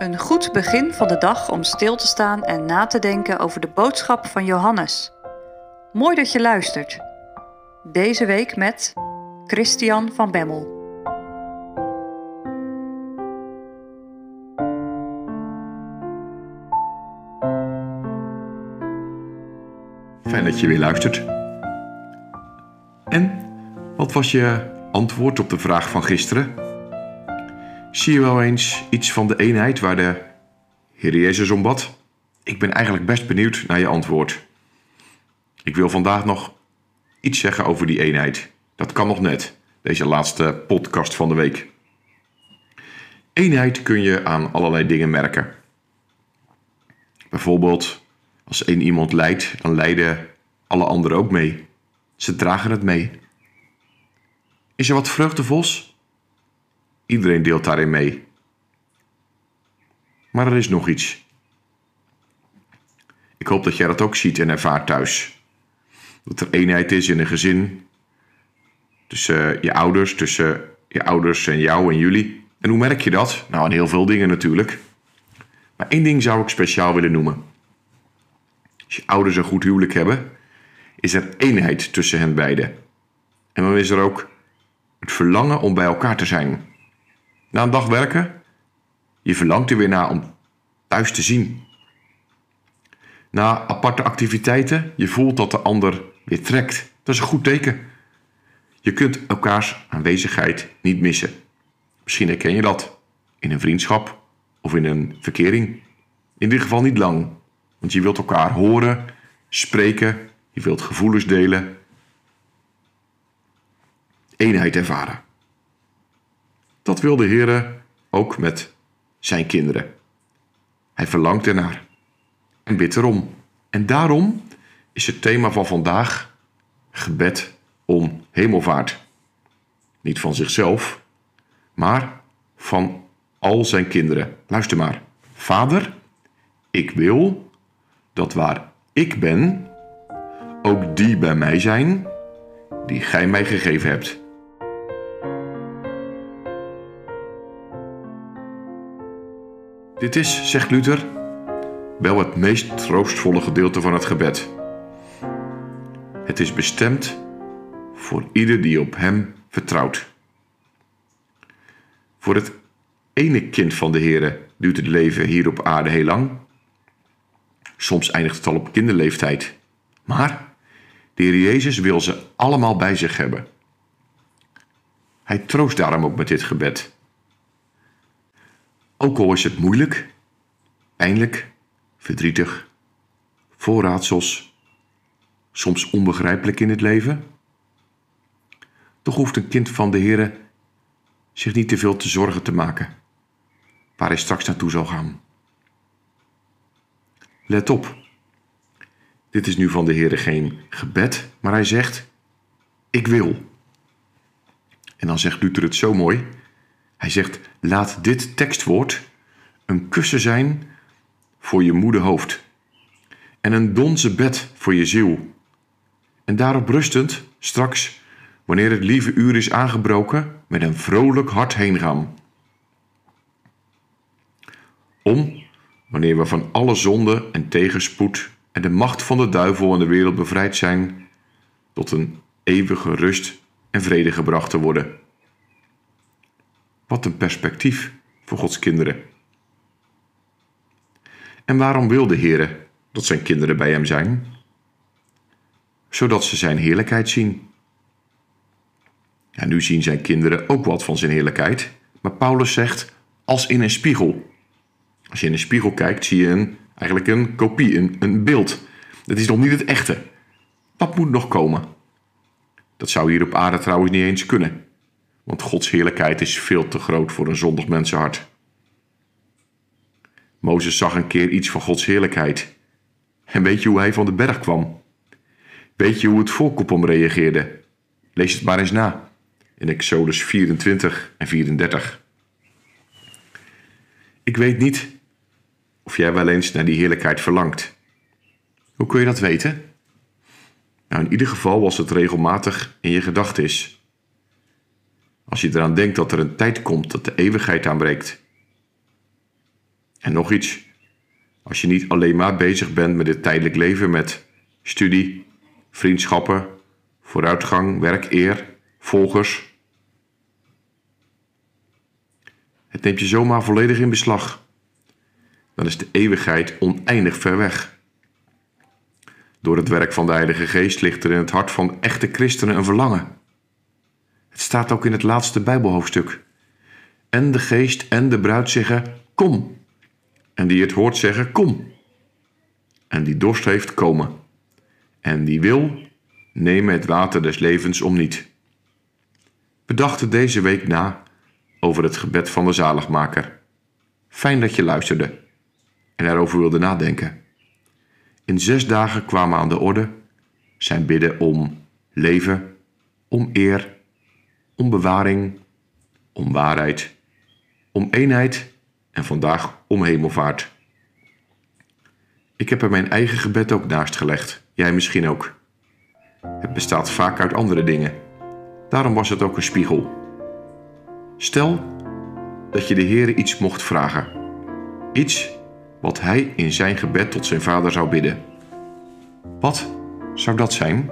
Een goed begin van de dag om stil te staan en na te denken over de boodschap van Johannes. Mooi dat je luistert. Deze week met Christian van Bemmel. Fijn dat je weer luistert. En wat was je antwoord op de vraag van gisteren? Zie je wel eens iets van de eenheid waar de Heer Jezus om bad? Ik ben eigenlijk best benieuwd naar je antwoord. Ik wil vandaag nog iets zeggen over die eenheid. Dat kan nog net, deze laatste podcast van de week. Eenheid kun je aan allerlei dingen merken. Bijvoorbeeld, als één iemand lijdt, dan lijden alle anderen ook mee. Ze dragen het mee. Is er wat vreugdevols? Iedereen deelt daarin mee. Maar er is nog iets. Ik hoop dat jij dat ook ziet en ervaart thuis. Dat er eenheid is in een gezin. Tussen je ouders, tussen je ouders en jou en jullie. En hoe merk je dat? Nou, aan heel veel dingen natuurlijk. Maar één ding zou ik speciaal willen noemen. Als je ouders een goed huwelijk hebben, is er eenheid tussen hen beiden. En dan is er ook het verlangen om bij elkaar te zijn. Na een dag werken, je verlangt er weer naar om thuis te zien. Na aparte activiteiten, je voelt dat de ander weer trekt. Dat is een goed teken. Je kunt elkaars aanwezigheid niet missen. Misschien herken je dat in een vriendschap of in een verkering. In dit geval niet lang, want je wilt elkaar horen, spreken, je wilt gevoelens delen, eenheid ervaren. Dat wil de Heer ook met zijn kinderen. Hij verlangt ernaar en bidt erom. En daarom is het thema van vandaag gebed om hemelvaart. Niet van zichzelf, maar van al zijn kinderen. Luister maar. Vader, ik wil dat waar ik ben, ook die bij mij zijn die gij mij gegeven hebt. Dit is, zegt Luther, wel het meest troostvolle gedeelte van het gebed. Het is bestemd voor ieder die op Hem vertrouwt. Voor het ene kind van de Heere duurt het leven hier op aarde heel lang. Soms eindigt het al op kinderleeftijd. Maar de Heer Jezus wil ze allemaal bij zich hebben. Hij troost daarom ook met dit gebed. Ook al is het moeilijk, pijnlijk, verdrietig, vol raadsels, soms onbegrijpelijk in het leven, toch hoeft een kind van de Heer zich niet te veel te zorgen te maken waar hij straks naartoe zal gaan. Let op, dit is nu van de Heer geen gebed, maar hij zegt: Ik wil. En dan zegt Luther het zo mooi. Hij zegt: Laat dit tekstwoord een kussen zijn voor je moede hoofd en een donze bed voor je ziel. En daarop rustend, straks, wanneer het lieve uur is aangebroken, met een vrolijk hart heen gaan. Om, wanneer we van alle zonde en tegenspoed en de macht van de duivel en de wereld bevrijd zijn, tot een eeuwige rust en vrede gebracht te worden. Wat een perspectief voor Gods kinderen. En waarom wil de Heer dat zijn kinderen bij hem zijn? Zodat ze zijn heerlijkheid zien. Ja, nu zien zijn kinderen ook wat van zijn heerlijkheid, maar Paulus zegt als in een spiegel. Als je in een spiegel kijkt, zie je een, eigenlijk een kopie, een, een beeld. Het is nog niet het echte. Dat moet nog komen. Dat zou hier op aarde trouwens niet eens kunnen. Want Gods heerlijkheid is veel te groot voor een zondig mensenhart. Mozes zag een keer iets van Gods heerlijkheid. En weet je hoe hij van de berg kwam? Weet je hoe het volk op hem reageerde? Lees het maar eens na in Exodus 24 en 34. Ik weet niet of jij wel eens naar die heerlijkheid verlangt. Hoe kun je dat weten? Nou, in ieder geval was het regelmatig in je gedachten is. Als je eraan denkt dat er een tijd komt dat de eeuwigheid aanbreekt En nog iets. Als je niet alleen maar bezig bent met het tijdelijk leven, met studie, vriendschappen, vooruitgang, werk, eer, volgers. Het neemt je zomaar volledig in beslag. Dan is de eeuwigheid oneindig ver weg. Door het werk van de Heilige Geest ligt er in het hart van echte christenen een verlangen. Het staat ook in het laatste Bijbelhoofdstuk. En de Geest en de bruid zeggen: Kom. En die het hoort zeggen: Kom. En die dorst heeft, komen. En die wil, neem het water des levens om niet. We dachten deze week na over het gebed van de zaligmaker. Fijn dat je luisterde en erover wilde nadenken. In zes dagen kwamen aan de orde zijn bidden om leven, om eer, om bewaring, om waarheid, om eenheid en vandaag om hemelvaart. Ik heb er mijn eigen gebed ook naast gelegd, jij misschien ook. Het bestaat vaak uit andere dingen. Daarom was het ook een spiegel. Stel dat je de Heer iets mocht vragen. Iets wat hij in zijn gebed tot zijn vader zou bidden. Wat zou dat zijn?